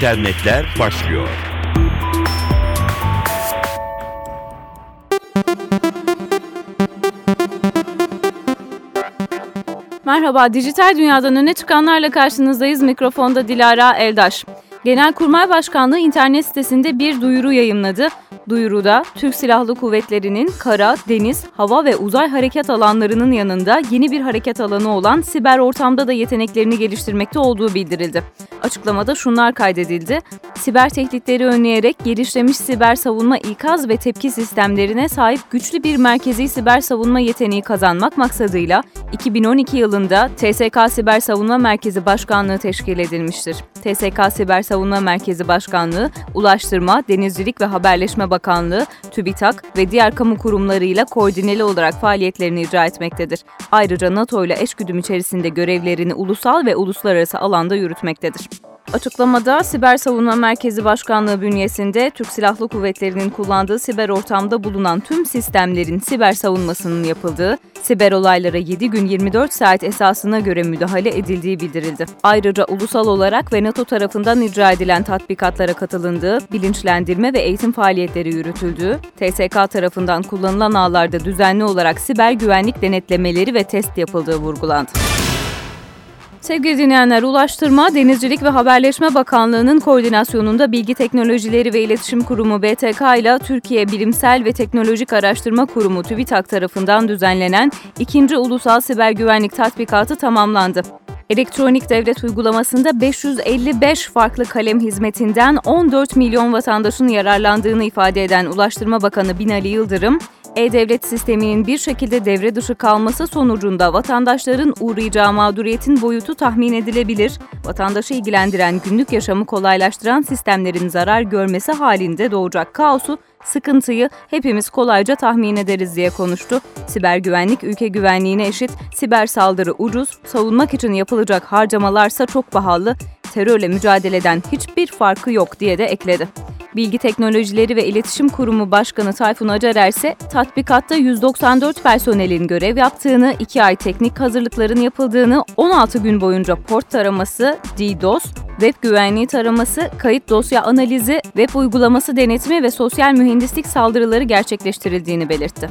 internetler başlıyor. Merhaba, dijital dünyadan öne çıkanlarla karşınızdayız. Mikrofonda Dilara Eldaş. Genelkurmay Başkanlığı internet sitesinde bir duyuru yayımladı. Duyuruda Türk Silahlı Kuvvetleri'nin kara, deniz, hava ve uzay harekat alanlarının yanında yeni bir hareket alanı olan siber ortamda da yeteneklerini geliştirmekte olduğu bildirildi. Açıklamada şunlar kaydedildi. Siber tehditleri önleyerek gelişmiş siber savunma ikaz ve tepki sistemlerine sahip güçlü bir merkezi siber savunma yeteneği kazanmak maksadıyla 2012 yılında TSK Siber Savunma Merkezi Başkanlığı teşkil edilmiştir. TSK Siber Savunma Merkezi Başkanlığı, Ulaştırma, Denizcilik ve Haberleşme Bakanlığı, TÜBİTAK ve diğer kamu kurumlarıyla koordineli olarak faaliyetlerini icra etmektedir. Ayrıca NATO ile eşgüdüm içerisinde görevlerini ulusal ve uluslararası alanda yürütmektedir. Açıklamada Siber Savunma Merkezi Başkanlığı bünyesinde Türk Silahlı Kuvvetleri'nin kullandığı siber ortamda bulunan tüm sistemlerin siber savunmasının yapıldığı, siber olaylara 7 gün 24 saat esasına göre müdahale edildiği bildirildi. Ayrıca ulusal olarak ve NATO tarafından icra edilen tatbikatlara katılındığı, bilinçlendirme ve eğitim faaliyetleri yürütüldüğü, TSK tarafından kullanılan ağlarda düzenli olarak siber güvenlik denetlemeleri ve test yapıldığı vurgulandı. Sevgili dinleyenler, Ulaştırma, Denizcilik ve Haberleşme Bakanlığı'nın koordinasyonunda Bilgi Teknolojileri ve İletişim Kurumu BTK ile Türkiye Bilimsel ve Teknolojik Araştırma Kurumu TÜBİTAK tarafından düzenlenen ikinci Ulusal Siber Güvenlik Tatbikatı tamamlandı. Elektronik devlet uygulamasında 555 farklı kalem hizmetinden 14 milyon vatandaşın yararlandığını ifade eden Ulaştırma Bakanı Binali Yıldırım, e-Devlet sisteminin bir şekilde devre dışı kalması sonucunda vatandaşların uğrayacağı mağduriyetin boyutu tahmin edilebilir. Vatandaşı ilgilendiren günlük yaşamı kolaylaştıran sistemlerin zarar görmesi halinde doğacak kaosu sıkıntıyı hepimiz kolayca tahmin ederiz diye konuştu. Siber güvenlik ülke güvenliğine eşit, siber saldırı ucuz, savunmak için yapılacak harcamalarsa çok pahalı, terörle mücadeleden hiçbir farkı yok diye de ekledi. Bilgi Teknolojileri ve İletişim Kurumu Başkanı Tayfun Acarer ise tatbikatta 194 personelin görev yaptığını, 2 ay teknik hazırlıkların yapıldığını, 16 gün boyunca port taraması, DDoS, web güvenliği taraması, kayıt dosya analizi, web uygulaması denetimi ve sosyal mühendislik saldırıları gerçekleştirildiğini belirtti.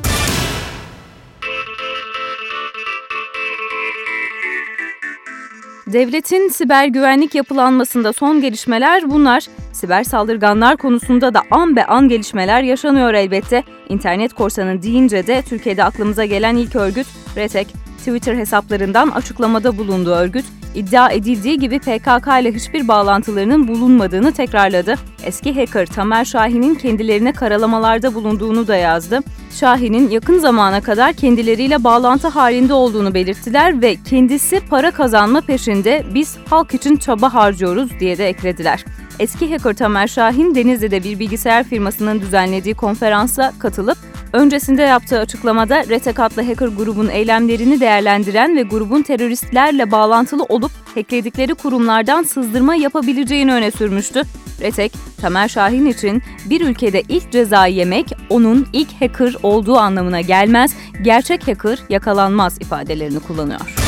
Devletin siber güvenlik yapılanmasında son gelişmeler bunlar. Siber saldırganlar konusunda da an be an gelişmeler yaşanıyor elbette. İnternet korsanı deyince de Türkiye'de aklımıza gelen ilk örgüt RETEK. Twitter hesaplarından açıklamada bulunduğu örgüt, iddia edildiği gibi PKK ile hiçbir bağlantılarının bulunmadığını tekrarladı. Eski hacker Tamer Şahin'in kendilerine karalamalarda bulunduğunu da yazdı. Şahin'in yakın zamana kadar kendileriyle bağlantı halinde olduğunu belirttiler ve kendisi para kazanma peşinde biz halk için çaba harcıyoruz diye de eklediler. Eski hacker Tamer Şahin Denizli'de bir bilgisayar firmasının düzenlediği konferansa katılıp öncesinde yaptığı açıklamada Retek adlı hacker grubun eylemlerini değerlendiren ve grubun teröristlerle bağlantılı olup hackledikleri kurumlardan sızdırma yapabileceğini öne sürmüştü. Retek, Tamer Şahin için bir ülkede ilk cezayı yemek onun ilk hacker olduğu anlamına gelmez, gerçek hacker yakalanmaz ifadelerini kullanıyor.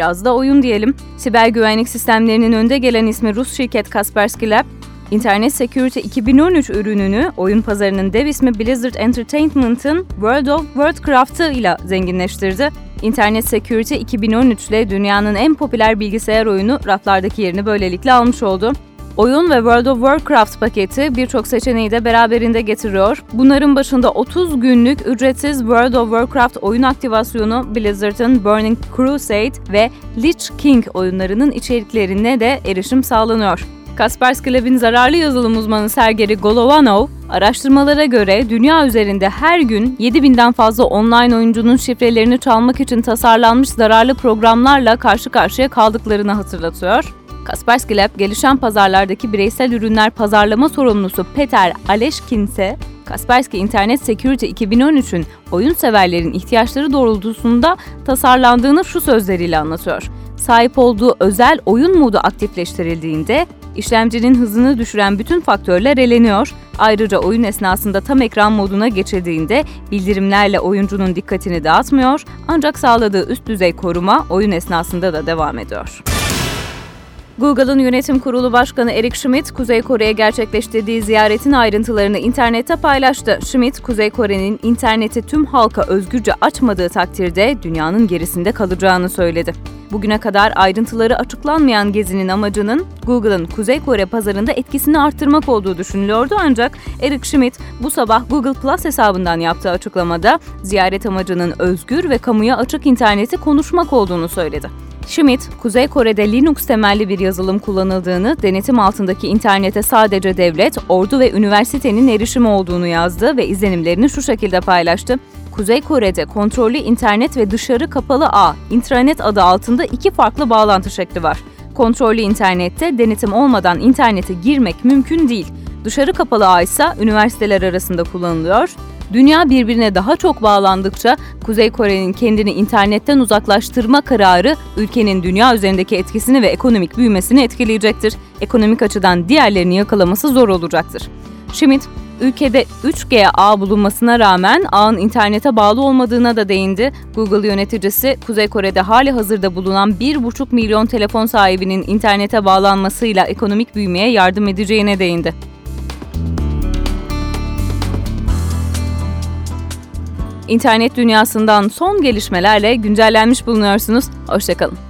Biraz da oyun diyelim. Siber güvenlik sistemlerinin önde gelen ismi Rus şirket Kaspersky Lab, Internet Security 2013 ürününü oyun pazarının dev ismi Blizzard Entertainment'ın World of Warcraft'ı ile zenginleştirdi. Internet Security 2013 ile dünyanın en popüler bilgisayar oyunu raflardaki yerini böylelikle almış oldu. Oyun ve World of Warcraft paketi birçok seçeneği de beraberinde getiriyor. Bunların başında 30 günlük ücretsiz World of Warcraft oyun aktivasyonu, Blizzard'ın Burning Crusade ve Lich King oyunlarının içeriklerine de erişim sağlanıyor. Kaspersky Lab'in zararlı yazılım uzmanı Sergey Golovanov, araştırmalara göre dünya üzerinde her gün 7000'den fazla online oyuncunun şifrelerini çalmak için tasarlanmış zararlı programlarla karşı karşıya kaldıklarını hatırlatıyor. Kaspersky Lab, gelişen pazarlardaki bireysel ürünler pazarlama sorumlusu Peter Aleşkin ise Kaspersky Internet Security 2013'ün oyun severlerin ihtiyaçları doğrultusunda tasarlandığını şu sözleriyle anlatıyor. Sahip olduğu özel oyun modu aktifleştirildiğinde İşlemcinin hızını düşüren bütün faktörler eleniyor. Ayrıca oyun esnasında tam ekran moduna geçildiğinde bildirimlerle oyuncunun dikkatini dağıtmıyor ancak sağladığı üst düzey koruma oyun esnasında da devam ediyor. Google'ın yönetim kurulu başkanı Eric Schmidt, Kuzey Kore'ye gerçekleştirdiği ziyaretin ayrıntılarını internette paylaştı. Schmidt, Kuzey Kore'nin interneti tüm halka özgürce açmadığı takdirde dünyanın gerisinde kalacağını söyledi. Bugüne kadar ayrıntıları açıklanmayan gezinin amacının Google'ın Kuzey Kore pazarında etkisini arttırmak olduğu düşünülüyordu ancak Eric Schmidt bu sabah Google Plus hesabından yaptığı açıklamada ziyaret amacının özgür ve kamuya açık interneti konuşmak olduğunu söyledi. Schmidt, Kuzey Kore'de Linux temelli bir yazılım kullanıldığını, denetim altındaki internete sadece devlet, ordu ve üniversitenin erişimi olduğunu yazdı ve izlenimlerini şu şekilde paylaştı. Kuzey Kore'de kontrollü internet ve dışarı kapalı ağ, intranet adı altında iki farklı bağlantı şekli var. Kontrollü internette denetim olmadan internete girmek mümkün değil. Dışarı kapalı ağ ise üniversiteler arasında kullanılıyor. Dünya birbirine daha çok bağlandıkça Kuzey Kore'nin kendini internetten uzaklaştırma kararı ülkenin dünya üzerindeki etkisini ve ekonomik büyümesini etkileyecektir. Ekonomik açıdan diğerlerini yakalaması zor olacaktır. Schmidt, ülkede 3G ağ bulunmasına rağmen ağın internete bağlı olmadığına da değindi. Google yöneticisi Kuzey Kore'de hali hazırda bulunan 1,5 milyon telefon sahibinin internete bağlanmasıyla ekonomik büyümeye yardım edeceğine değindi. İnternet dünyasından son gelişmelerle güncellenmiş bulunuyorsunuz. Hoşçakalın.